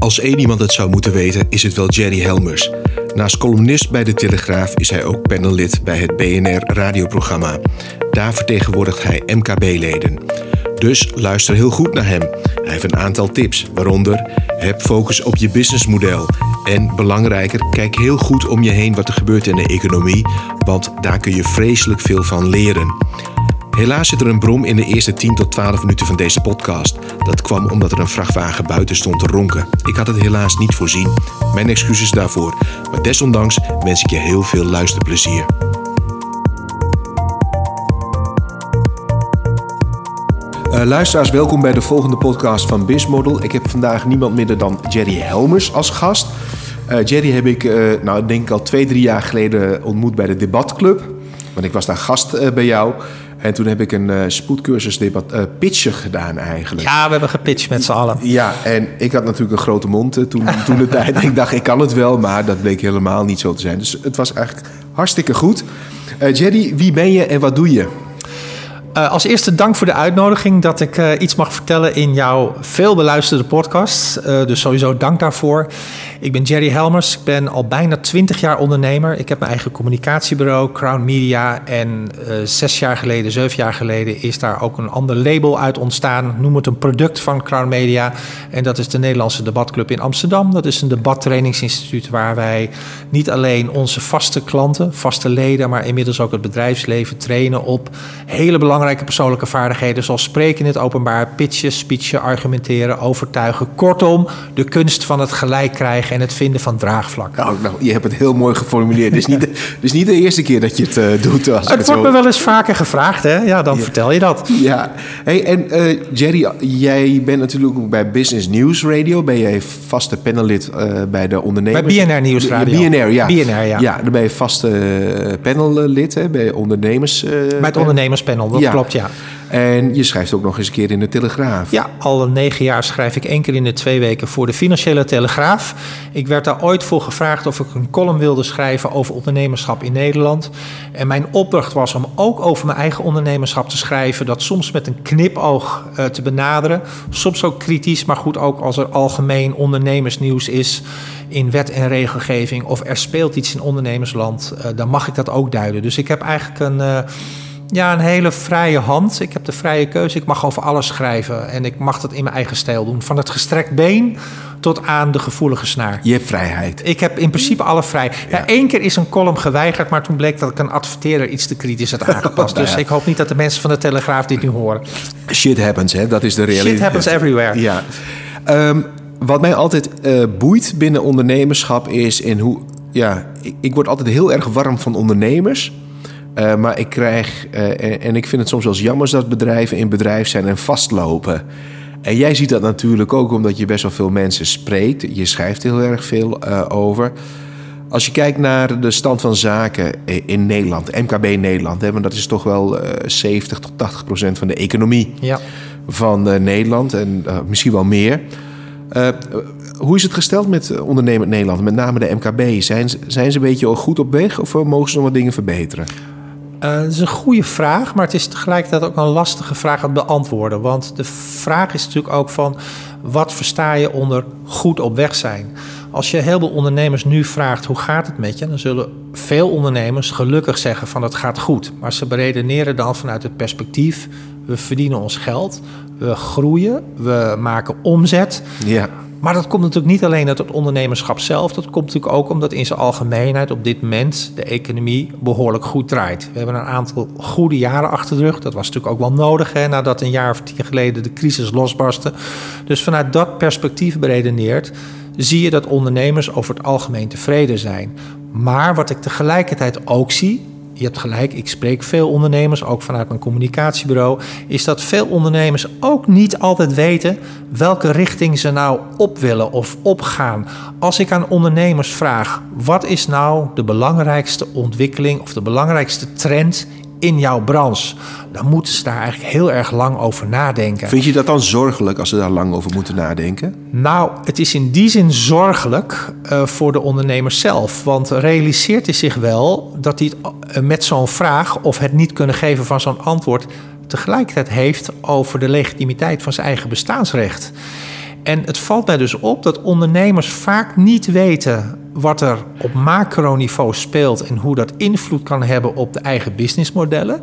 Als één iemand het zou moeten weten, is het wel Jerry Helmers. Naast columnist bij De Telegraaf is hij ook panellid bij het BNR radioprogramma. Daar vertegenwoordigt hij MKB-leden. Dus luister heel goed naar hem. Hij heeft een aantal tips, waaronder heb focus op je businessmodel. En belangrijker, kijk heel goed om je heen wat er gebeurt in de economie, want daar kun je vreselijk veel van leren. Helaas zit er een brom in de eerste 10 tot 12 minuten van deze podcast. Dat kwam omdat er een vrachtwagen buiten stond te ronken. Ik had het helaas niet voorzien. Mijn excuses daarvoor. Maar desondanks wens ik je heel veel luisterplezier. Uh, luisteraars, welkom bij de volgende podcast van Bizmodel. Ik heb vandaag niemand minder dan Jerry Helmers als gast. Uh, Jerry heb ik, uh, nou, denk ik al twee, drie jaar geleden ontmoet bij de Debatclub. Want ik was daar gast bij jou. En toen heb ik een uh, spoedcursus debat, uh, pitchen gedaan eigenlijk. Ja, we hebben gepitcht met z'n allen. Ja, en ik had natuurlijk een grote mond uh, toen, toen de tijd. Ik dacht, ik kan het wel, maar dat bleek helemaal niet zo te zijn. Dus het was eigenlijk hartstikke goed. Jerry, wie ben je en wat doe je? Uh, als eerste dank voor de uitnodiging dat ik uh, iets mag vertellen in jouw veel beluisterde podcast. Uh, dus sowieso dank daarvoor. Ik ben Jerry Helmers. Ik ben al bijna twintig jaar ondernemer. Ik heb mijn eigen communicatiebureau, Crown Media. En zes jaar geleden, zeven jaar geleden, is daar ook een ander label uit ontstaan. Noem het een product van Crown Media. En dat is de Nederlandse Debatclub in Amsterdam. Dat is een debattrainingsinstituut waar wij niet alleen onze vaste klanten, vaste leden, maar inmiddels ook het bedrijfsleven trainen op hele belangrijke belangrijke persoonlijke vaardigheden zoals spreken in het openbaar, pitchen, speechen, argumenteren, overtuigen. Kortom, de kunst van het gelijk krijgen en het vinden van draagvlak. Nou, nou je hebt het heel mooi geformuleerd. Het is niet, niet de eerste keer dat je het uh, doet. Als het, het wordt me wel eens vaker gevraagd, hè? Ja, dan vertel je dat. Ja. Hey, en uh, Jerry, jij bent natuurlijk ook bij Business News Radio. Ben jij vaste panellid uh, bij de ondernemers? Bij BNR Nieuws Radio. BNR, ja. BNR, ja. Ja, dan ben je vaste panellid hè, bij ondernemers. bij het ondernemerspanel, dat klopt, ja. En je schrijft ook nog eens een keer in de Telegraaf. Ja, al negen jaar schrijf ik één keer in de twee weken voor de Financiële Telegraaf. Ik werd daar ooit voor gevraagd of ik een column wilde schrijven over ondernemerschap in Nederland. En mijn opdracht was om ook over mijn eigen ondernemerschap te schrijven. Dat soms met een knipoog uh, te benaderen. Soms ook kritisch, maar goed ook als er algemeen ondernemersnieuws is in wet en regelgeving. Of er speelt iets in ondernemersland, uh, dan mag ik dat ook duiden. Dus ik heb eigenlijk een... Uh, ja, een hele vrije hand. Ik heb de vrije keuze. Ik mag over alles schrijven. En ik mag dat in mijn eigen stijl doen. Van het gestrekt been tot aan de gevoelige snaar. Je hebt vrijheid. Ik heb in principe alle vrijheid. Ja. Eén keer is een column geweigerd, maar toen bleek dat ik een adverteerder iets te kritisch had aangepast. dus ik hoop niet dat de mensen van de Telegraaf dit nu horen. Shit happens, hè? Dat is de realiteit. Shit happens everywhere. Ja. Um, wat mij altijd uh, boeit binnen ondernemerschap is in hoe... Ja, ik, ik word altijd heel erg warm van ondernemers... Uh, maar ik krijg, uh, en, en, ik vind het soms wel eens jammer dat bedrijven in bedrijf zijn en vastlopen. En jij ziet dat natuurlijk ook omdat je best wel veel mensen spreekt. Je schrijft heel erg veel uh, over. Als je kijkt naar de stand van zaken in Nederland, MKB Nederland, hè, want dat is toch wel 70 tot 80 procent van de economie ja. van Nederland en misschien wel meer. hoe is het gesteld met ondernemend Nederland, met name de MKB? Zijn, zijn ze een beetje goed op weg of mogen ze nog wat dingen verbeteren? Uh, dat is een goede vraag, maar het is tegelijkertijd ook een lastige vraag aan beantwoorden. Want de vraag is natuurlijk ook van, wat versta je onder goed op weg zijn? Als je heel veel ondernemers nu vraagt, hoe gaat het met je? Dan zullen veel ondernemers gelukkig zeggen van, het gaat goed. Maar ze beredeneren dan vanuit het perspectief, we verdienen ons geld, we groeien, we maken omzet. Ja. Maar dat komt natuurlijk niet alleen uit het ondernemerschap zelf. Dat komt natuurlijk ook omdat in zijn algemeenheid op dit moment de economie behoorlijk goed draait. We hebben een aantal goede jaren achter de rug. Dat was natuurlijk ook wel nodig hè, nadat een jaar of tien geleden de crisis losbarstte. Dus vanuit dat perspectief beredeneerd zie je dat ondernemers over het algemeen tevreden zijn. Maar wat ik tegelijkertijd ook zie, je hebt gelijk, ik spreek veel ondernemers, ook vanuit mijn communicatiebureau, is dat veel ondernemers ook niet altijd weten welke richting ze nou op willen of opgaan. Als ik aan ondernemers vraag, wat is nou de belangrijkste ontwikkeling of de belangrijkste trend in jouw branche, dan moeten ze daar eigenlijk heel erg lang over nadenken. Vind je dat dan zorgelijk als ze daar lang over moeten nadenken? Nou, het is in die zin zorgelijk uh, voor de ondernemers zelf. Want realiseert hij zich wel dat hij het met zo'n vraag of het niet kunnen geven van zo'n antwoord tegelijkertijd heeft over de legitimiteit van zijn eigen bestaansrecht. En het valt mij dus op dat ondernemers vaak niet weten wat er op macroniveau speelt en hoe dat invloed kan hebben op de eigen businessmodellen.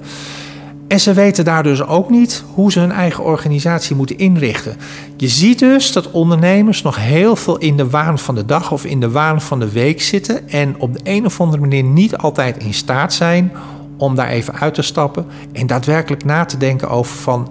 En ze weten daar dus ook niet hoe ze hun eigen organisatie moeten inrichten. Je ziet dus dat ondernemers nog heel veel in de waan van de dag of in de waan van de week zitten en op de een of andere manier niet altijd in staat zijn om daar even uit te stappen en daadwerkelijk na te denken over van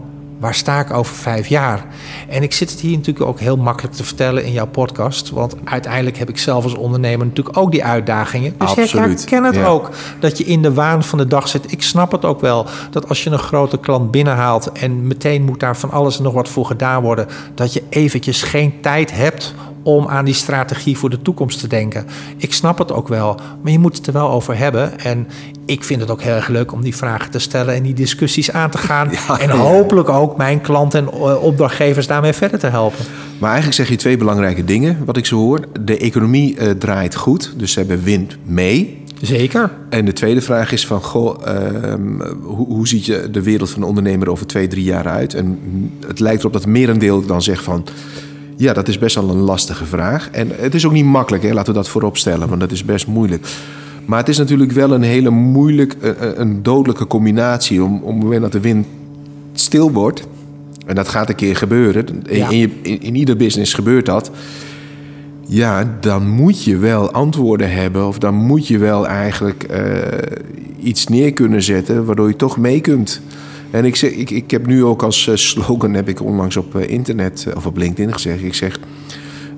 waar sta ik over vijf jaar? En ik zit het hier natuurlijk ook heel makkelijk te vertellen in jouw podcast. Want uiteindelijk heb ik zelf als ondernemer natuurlijk ook die uitdagingen. Dus Absoluut. ik herken het Ja. ook dat je in de waan van de dag zit. Ik snap het ook wel dat als je een grote klant binnenhaalt... en meteen moet daar van alles en nog wat voor gedaan worden... dat je eventjes geen tijd hebt om aan die strategie voor de toekomst te denken. Ik snap het ook wel, maar je moet het er wel over hebben. En ik vind het ook heel erg leuk om die vragen te stellen en die discussies aan te gaan. Ja, en hopelijk ook mijn klanten en eh, opdrachtgevers daarmee verder te helpen. Maar eigenlijk zeg je twee belangrijke dingen, wat ik zo hoor. De economie eh, draait goed, dus ze hebben wind mee. Zeker. En de tweede vraag is van, goh, ehm, hoe, hoe ziet je de wereld van de ondernemer over twee, drie jaar uit? En het lijkt erop dat merendeel dan zegt van, ja, dat is best wel een lastige vraag. En het is ook niet makkelijk, hè? laten we dat voorop stellen, want dat is best moeilijk. Maar het is natuurlijk wel een hele moeilijk, eh, eh, een dodelijke combinatie om, op het moment dat de wind stil wordt. En dat gaat een keer gebeuren. Ja. in, in ieder business gebeurt dat. Ja, dan moet je wel antwoorden hebben. Of dan moet je wel eigenlijk eh, iets neer kunnen zetten. Waardoor je toch mee kunt. En ik, zeg, ik, ik heb nu ook als eh, slogan, heb ik onlangs op eh, internet eh, of op LinkedIn gezegd. Ik zeg,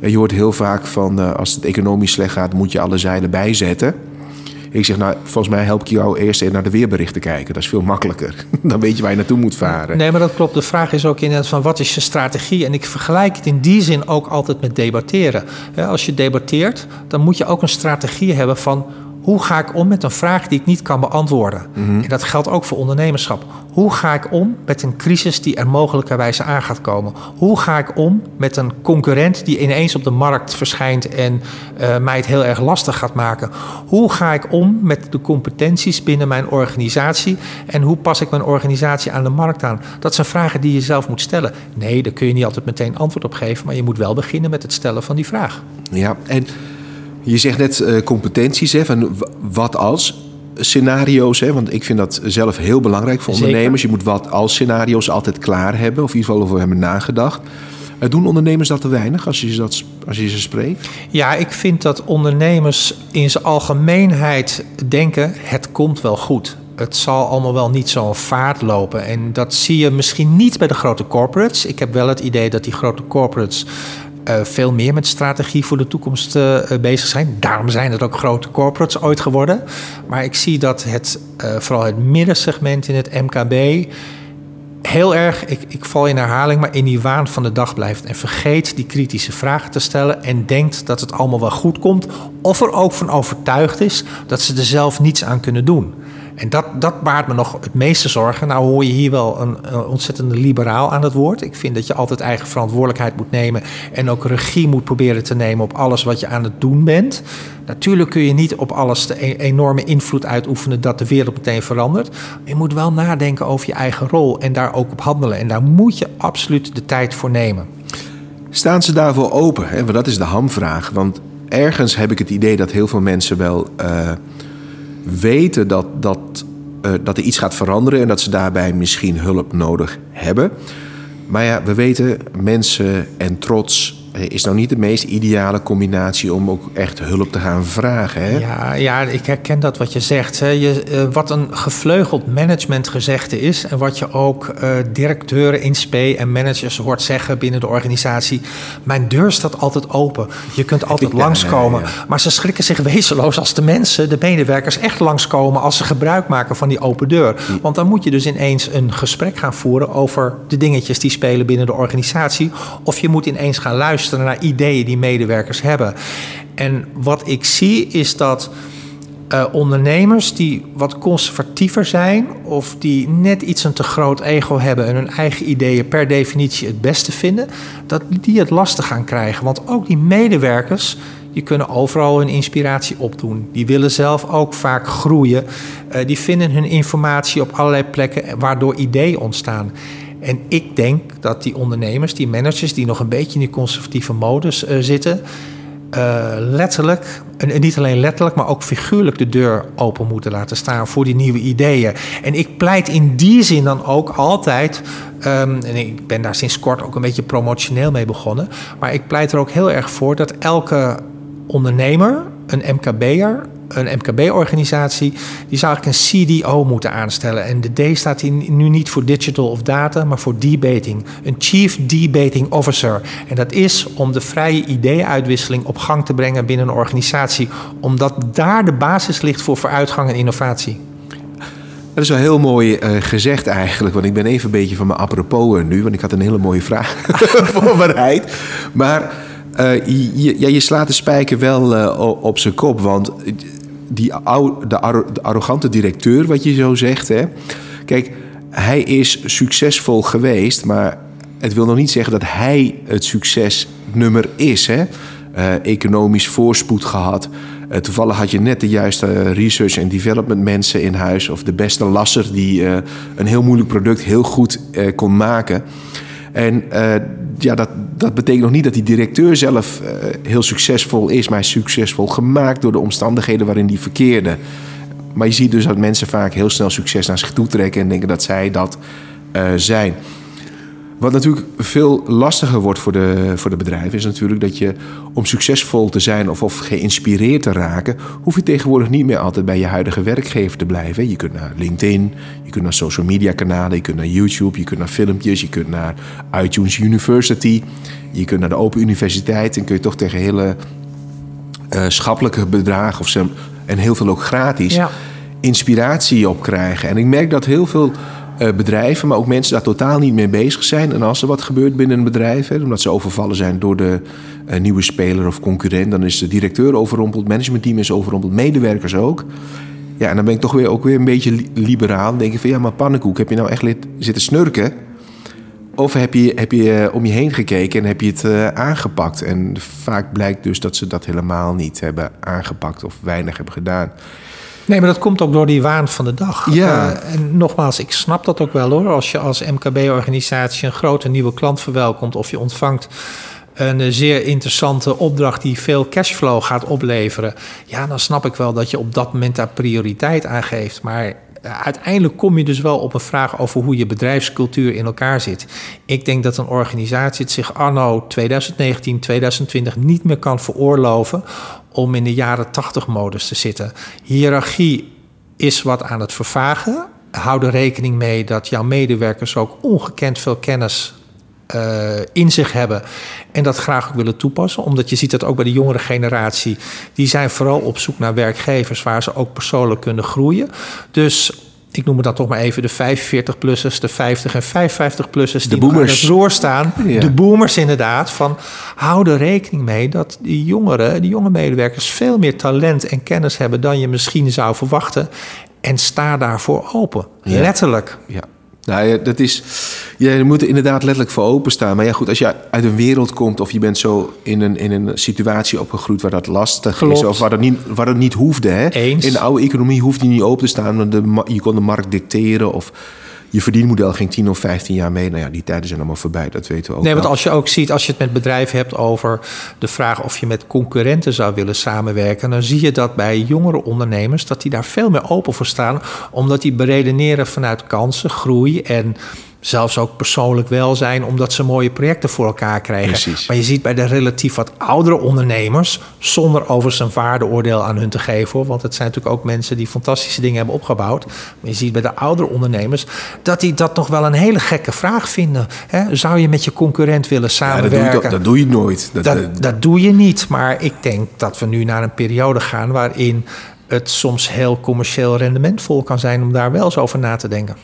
je hoort heel vaak van als het economisch slecht gaat, moet je alle zeilen bijzetten. Ik zeg, nou, volgens mij help ik jou eerst even naar de weerberichten kijken. Dat is veel makkelijker. Dan weet je waar je naartoe moet varen. Nee, maar dat klopt. De vraag is ook inderdaad van wat is je strategie? En ik vergelijk het in die zin ook altijd met debatteren. Als je debatteert, dan moet je ook een strategie hebben van hoe ga ik om met een vraag die ik niet kan beantwoorden? En dat geldt ook voor ondernemerschap. Hoe ga ik om met een crisis die er mogelijkerwijs aan gaat komen? Hoe ga ik om met een concurrent die ineens op de markt verschijnt en eh, mij het heel erg lastig gaat maken? Hoe ga ik om met de competenties binnen mijn organisatie en hoe pas ik mijn organisatie aan de markt aan? Dat zijn vragen die je zelf moet stellen. Nee, daar kun je niet altijd meteen antwoord op geven, maar je moet wel beginnen met het stellen van die vraag. Ja, en je zegt net eh, competenties, hè, van wat als scenario's, hè, want ik vind dat zelf heel belangrijk voor Zeker. ondernemers. Je moet wat als scenario's altijd klaar hebben, of in ieder geval over hebben nagedacht. Eh, doen ondernemers dat te weinig als je, ze dat, als je ze spreekt? Ja, ik vind dat ondernemers in zijn algemeenheid denken: het komt wel goed. Het zal allemaal wel niet zo'n vaart lopen. En dat zie je misschien niet bij de grote corporates. Ik heb wel het idee dat die grote corporates veel meer met strategie voor de toekomst eh, eh, bezig zijn. Daarom zijn het ook grote corporates ooit geworden. Maar ik zie dat het, eh, vooral het middensegment in het MKB heel erg, ik, ik val in herhaling, maar in die waan van de dag blijft. En vergeet die kritische vragen te stellen en denkt dat het allemaal wel goed komt. Of er ook van overtuigd is dat ze er zelf niets aan kunnen doen. En dat, dat baart me nog het meeste zorgen. Nou hoor je hier wel een, ontzettende liberaal aan het woord. Ik vind dat je altijd eigen verantwoordelijkheid moet nemen... en ook regie moet proberen te nemen op alles wat je aan het doen bent. Natuurlijk kun je niet op alles de e- enorme invloed uitoefenen... dat de wereld meteen verandert. Je moet wel nadenken over je eigen rol en daar ook op handelen. En daar moet je absoluut de tijd voor nemen. Staan ze daarvoor open? Hè? Want dat is de hamvraag. Want ergens heb ik het idee dat heel veel mensen wel eh, weten dat, dat, eh, dat er iets gaat veranderen en dat ze daarbij misschien hulp nodig hebben. Maar ja, we weten, mensen en trots is nou niet de meest ideale combinatie om ook echt hulp te gaan vragen. Hè? Ja, ja, ik herken dat wat je zegt. Hè. Je, eh, wat een gevleugeld managementgezegde is... en wat je ook eh, directeuren in spe en managers hoort zeggen binnen de organisatie... mijn deur staat altijd open. Je kunt altijd Ja, langskomen. ja, ja. Maar ze schrikken zich wezenloos als de mensen, de medewerkers... echt langskomen als ze gebruik maken van die open deur. Want dan moet je dus ineens een gesprek gaan voeren... over de dingetjes die spelen binnen de organisatie... of je moet ineens gaan luisteren naar ideeën die medewerkers hebben... En wat ik zie is dat eh, ondernemers die wat conservatiever zijn of die net iets een te groot ego hebben en hun eigen ideeën per definitie het beste vinden, dat die het lastig gaan krijgen. Want ook die medewerkers die kunnen overal hun inspiratie opdoen. Die willen zelf ook vaak groeien. Eh, die vinden hun informatie op allerlei plekken waardoor ideeën ontstaan. En ik denk dat die ondernemers, die managers die nog een beetje in die conservatieve modus uh, zitten, uh, letterlijk, en niet alleen letterlijk, maar ook figuurlijk de deur open moeten laten staan voor die nieuwe ideeën. En ik pleit in die zin dan ook altijd, um, en ik ben daar sinds kort ook een beetje promotioneel mee begonnen, maar ik pleit er ook heel erg voor dat elke ondernemer, een MKB'er, een MKB-organisatie, die zou eigenlijk een CDO moeten aanstellen. En de D staat hier nu niet voor digital of data, maar voor debating. Een Chief Debating Officer. En dat is om de vrije ideeënuitwisseling op gang te brengen binnen een organisatie, omdat daar de basis ligt voor vooruitgang en innovatie. Dat is wel heel mooi uh, gezegd eigenlijk. Want ik ben even een beetje van mijn apropos nu. Want ik had een hele mooie vraag voorbereid. Maar uh, je, slaat de spijker wel op zijn kop. Want die oude, de, arrogante directeur, wat je zo zegt. Hè? Kijk, hij is succesvol geweest, maar het wil nog niet zeggen dat hij het succesnummer is. Hè? Uh, economisch voorspoed gehad. Uh, toevallig had je net de juiste research en development mensen in huis. Of de beste lasser die uh, een heel moeilijk product heel goed kon maken. En ja, dat, dat betekent nog niet dat die directeur zelf uh, heel succesvol is, maar succesvol gemaakt door de omstandigheden waarin die verkeerde. Maar je ziet dus dat mensen vaak heel snel succes naar zich toe trekken en denken dat zij dat uh, zijn. Wat natuurlijk veel lastiger wordt voor de, voor de bedrijven, is natuurlijk dat je om succesvol te zijn of, of geïnspireerd te raken, hoef je tegenwoordig niet meer altijd bij je huidige werkgever te blijven. Je kunt naar LinkedIn, je kunt naar social media kanalen, je kunt naar YouTube, je kunt naar filmpjes, je kunt naar iTunes University, je kunt naar de Open Universiteit en kun je toch tegen hele uh, schappelijke bedragen of en heel veel ook gratis ja. inspiratie op krijgen. En ik merk dat heel veel uh, bedrijven, maar ook mensen daar totaal niet mee bezig zijn. En als er wat gebeurt binnen een bedrijf, hè, omdat ze overvallen zijn door de uh, nieuwe speler of concurrent, dan is de directeur overrompeld, managementteam is overrompeld, medewerkers ook. Ja, en dan ben ik toch weer ook weer een beetje liberaal. Dan denk ik van ja, maar pannenkoek, heb je nou echt zitten snurken? Of heb je, heb je uh, om je heen gekeken en heb je het aangepakt? En vaak blijkt dus dat ze dat helemaal niet hebben aangepakt of weinig hebben gedaan. Nee, maar dat komt ook door die waan van de dag. Ja. Uh, en nogmaals, ik snap dat ook wel hoor. Als je als MKB-organisatie een grote nieuwe klant verwelkomt of je ontvangt een zeer interessante opdracht die veel cashflow gaat opleveren. Ja, dan snap ik wel dat je op dat moment daar prioriteit aan geeft. Maar uiteindelijk kom je dus wel op een vraag over hoe je bedrijfscultuur in elkaar zit. Ik denk dat een organisatie het zich anno 2019, 2020 niet meer kan veroorloven om in de jaren 80 modus te zitten. Hierarchie is wat aan het vervagen. Hou er rekening mee dat jouw medewerkers ook ongekend veel kennis uh, in zich hebben en dat graag ook willen toepassen. Omdat je ziet dat ook bij de jongere generatie, die zijn vooral op zoek naar werkgevers waar ze ook persoonlijk kunnen groeien. Dus ik noem het dan toch maar even de 45-plussers, de 50 en 55-plussers die boomers. aan het roer staan. Ja. De boomers inderdaad. Van, hou er rekening mee dat die jongeren, die jonge medewerkers... veel meer talent en kennis hebben dan je misschien zou verwachten. En sta daarvoor open. Ja. Letterlijk. Ja. Nou ja, dat is. Je moet er inderdaad letterlijk voor openstaan. Maar ja, goed, als je uit een wereld komt of je bent zo in een, in een situatie opgegroeid waar dat lastig Klopt. is, of waar dat niet, waar dat niet hoefde. Hè? Eens. In de oude economie hoefde je niet open te staan, want de, je kon de markt dicteren of je verdienmodel ging 10 of 15 jaar mee. Nou ja, die tijden zijn allemaal voorbij, dat weten we ook. Nee, want als je ook ziet, als je het met bedrijven hebt over de vraag of je met concurrenten zou willen samenwerken, dan zie je dat bij jongere ondernemers dat die daar veel meer open voor staan, omdat die beredeneren vanuit kansen, groei en zelfs ook persoonlijk welzijn, omdat ze mooie projecten voor elkaar krijgen. Precies. Maar je ziet bij de relatief wat oudere ondernemers, zonder overigens een waardeoordeel aan hun te geven, hoor, want het zijn natuurlijk ook mensen die fantastische dingen hebben opgebouwd. Maar je ziet bij de oudere ondernemers dat die dat nog wel een hele gekke vraag vinden. Hè? Zou je met je concurrent willen Ja, dat, samenwerken? doe je, dat doe je nooit. Dat, Dat, eh, dat doe je niet. Maar ik denk dat we nu naar een periode gaan waarin het soms heel commercieel rendementvol kan zijn om daar wel eens over na te denken.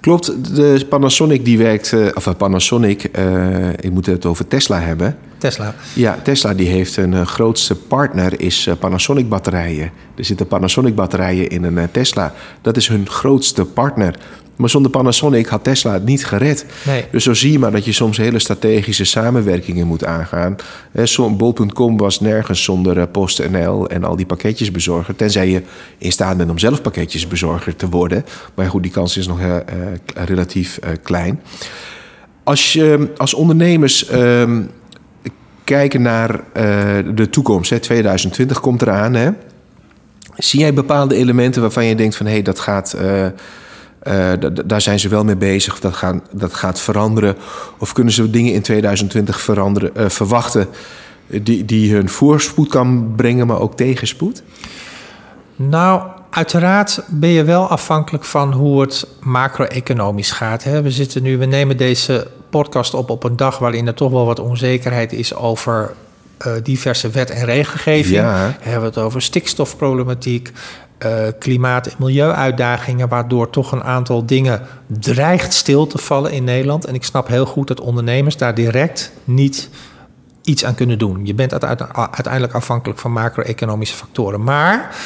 Klopt, de Panasonic die werkt, eh, of eh, Panasonic, eh, ik moet het over Tesla hebben. Tesla. Ja, Tesla die heeft een grootste partner is Panasonic batterijen. Er zitten Panasonic batterijen in een Tesla. Dat is hun grootste partner. Maar zonder Panasonic had Tesla het niet gered. Nee. Dus zo zie je maar dat je soms hele strategische samenwerkingen moet aangaan. Bol.com was nergens zonder eh, PostNL en al die pakketjesbezorger. Tenzij je in staat bent om zelf pakketjesbezorger te worden. Maar goed, die kans is nog eh, eh, relatief klein. Als je als ondernemers ehm, kijken naar uh, de toekomst, hè, 2020 komt eraan. Hè, zie jij bepaalde elementen waarvan je denkt van hé, hey, dat gaat. Uh, daar zijn ze wel mee bezig, dat, gaan, dat gaat veranderen. Of kunnen ze dingen in 2020 veranderen, verwachten die, die hun voorspoed kan brengen, maar ook tegenspoed? Nou, uiteraard ben je wel afhankelijk van hoe het macro-economisch gaat. Hè? We, zitten nu, we nemen deze podcast op op een dag waarin er toch wel wat onzekerheid is over uh, diverse wet- en regelgeving. Ja. We hebben het over stikstofproblematiek, uh, klimaat- en milieuuitdagingen, waardoor toch een aantal dingen dreigt stil te vallen in Nederland. En ik snap heel goed dat ondernemers daar direct niet iets aan kunnen doen. Je bent uiteindelijk afhankelijk van macro-economische factoren. Maar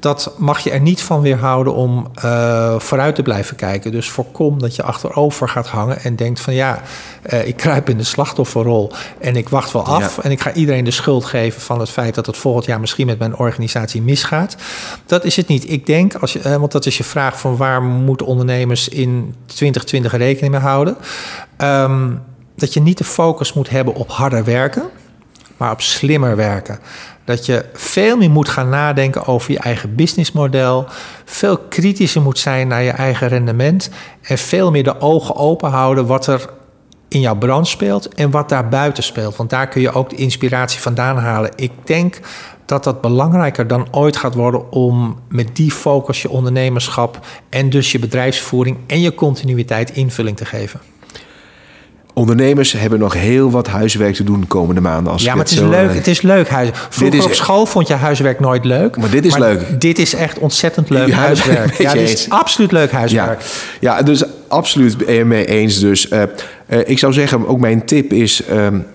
dat mag je er niet van weerhouden om uh, vooruit te blijven kijken. Dus voorkom dat je achterover gaat hangen en denkt van ja, uh, ik kruip in de slachtofferrol en ik wacht wel af ja. en ik ga iedereen de schuld geven van het feit dat het volgend jaar misschien met mijn organisatie misgaat. Dat is het niet. Ik denk, als je, uh, want dat is je vraag van waar moeten ondernemers in 2020 rekening mee houden. Um, dat je niet de focus moet hebben op harder werken, maar op slimmer werken. Dat je veel meer moet gaan nadenken over je eigen businessmodel, veel kritischer moet zijn naar je eigen rendement en veel meer de ogen open houden wat er in jouw branche speelt en wat daar buiten speelt. Want daar kun je ook de inspiratie vandaan halen. Ik denk dat dat belangrijker dan ooit gaat worden om met die focus je ondernemerschap en dus je bedrijfsvoering en je continuïteit invulling te geven. Ondernemers hebben nog heel wat huiswerk te doen de komende maanden. Als ja, maar het is, zo, leuk, het is leuk. Huis. Vroeger is, op school vond je huiswerk nooit leuk. Maar dit is maar leuk. Dit is echt ontzettend leuk huiswerk. Ja, dit is absoluut leuk huiswerk. Ja, ja dus absoluut mee eens. Dus uh, uh, ik zou zeggen, ook mijn tip is... Um,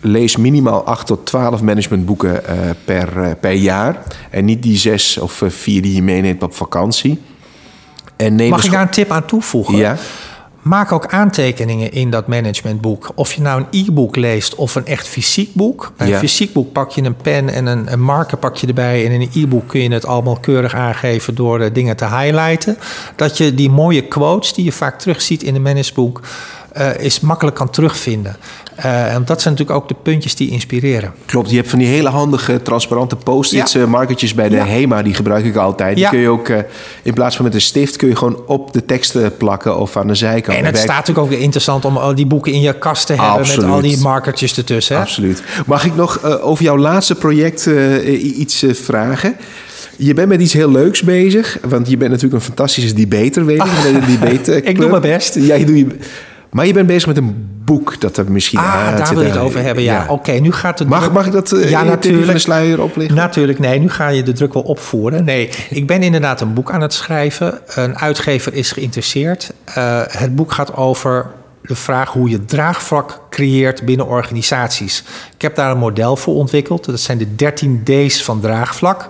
lees minimaal 8 tot 12 managementboeken per, per jaar. En niet die zes of vier die je meeneemt op vakantie. En neem Mag ik daar een tip aan toevoegen? Ja. Maak ook aantekeningen in dat managementboek. Of je nou een e-book leest of een echt fysiek boek. Bij Ja. een fysiek boek pak je een pen en een, een marker pak je erbij. En in een e-book kun je het allemaal keurig aangeven door uh, dingen te highlighten. Dat je die mooie quotes die je vaak terugziet in een managementboek... Uh, is makkelijk kan terugvinden. Uh, en dat zijn natuurlijk ook de puntjes die inspireren. Klopt, je hebt van die hele handige transparante post-its, ja. uh, markertjes bij de ja. HEMA, die gebruik ik altijd. Die kun je ook, uh, in plaats van met een stift, kun je gewoon op de teksten plakken of aan de zijkant. En het staat natuurlijk ook interessant om al die boeken in je kast te hebben Absoluut. met al die markertjes ertussen. Hè? Absoluut. Mag ik nog uh, over jouw laatste project iets vragen? Je bent met iets heel leuks bezig, want je bent natuurlijk een fantastische debater, weet ik. Ah, debate ik doe mijn best. Ja, je doet je... Maar je bent bezig met een boek dat er misschien ah, daar wil je het over hebben. Ja, ja. oké. Okay, nu gaat het. Mag, mag ik dat uh, ja, natuurlijk. van de sluier oplichten? Natuurlijk, nee. Nu ga je de druk wel opvoeren. Nee, ik ben inderdaad een boek aan het schrijven. Een uitgever is geïnteresseerd. Uh, het boek gaat over de vraag hoe je draagvlak creëert binnen organisaties. Ik heb daar een model voor ontwikkeld. Dat zijn de 13 D's van draagvlak.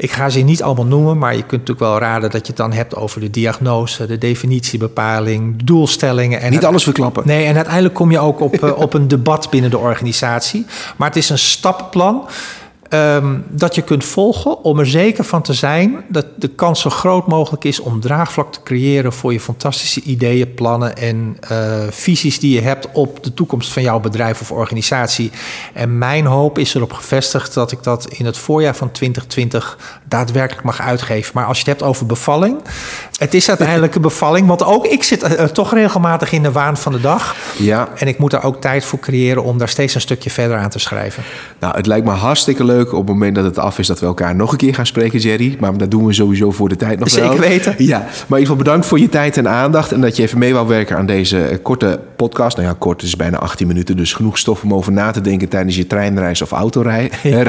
Ik ga ze niet allemaal noemen, maar je kunt natuurlijk wel raden dat je het dan hebt over de diagnose, de definitiebepaling, doelstellingen. En niet alles verklappen. Nee, en uiteindelijk kom je ook op, uh, op een debat binnen de organisatie. Maar het is een stappenplan. Um, dat je kunt volgen om er zeker van te zijn dat de kans zo groot mogelijk is om draagvlak te creëren voor je fantastische ideeën, plannen en uh, visies die je hebt op de toekomst van jouw bedrijf of organisatie. En mijn hoop is erop gevestigd dat ik dat in het voorjaar van 2020 daadwerkelijk mag uitgeven. Maar als je het hebt over bevalling, het is uiteindelijk een bevalling, want ook ik zit uh, toch regelmatig in de waan van de dag. Ja. En ik moet daar ook tijd voor creëren om daar steeds een stukje verder aan te schrijven. Nou, het lijkt me hartstikke leuk op het moment dat het af is dat we elkaar nog een keer gaan spreken, Jerry. Maar dat doen we sowieso voor de tijd nog Zeker wel. weten. Ja, maar in ieder geval bedankt voor je tijd en aandacht. En dat je even mee wou werken aan deze korte podcast. Nou ja, kort is bijna 18 minuten. Dus genoeg stof om over na te denken tijdens je treinreis of autorit. Ja.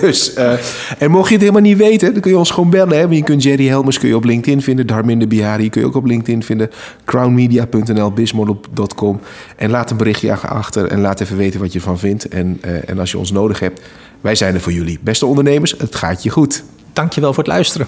Dus, uh, en mocht je het helemaal niet weten, dan kun je ons gewoon bellen. Hè? Je kunt Jerry Helmers kun je op LinkedIn vinden. Darminder Bihari kun je ook op LinkedIn vinden. Crownmedia.nl, bismodel.com. En laat een berichtje achter en laat even weten wat je ervan vindt. En, uh, en als je ons nodig hebt, wij zijn er voor jullie. Beste ondernemers, het gaat je goed. Dankjewel voor het luisteren.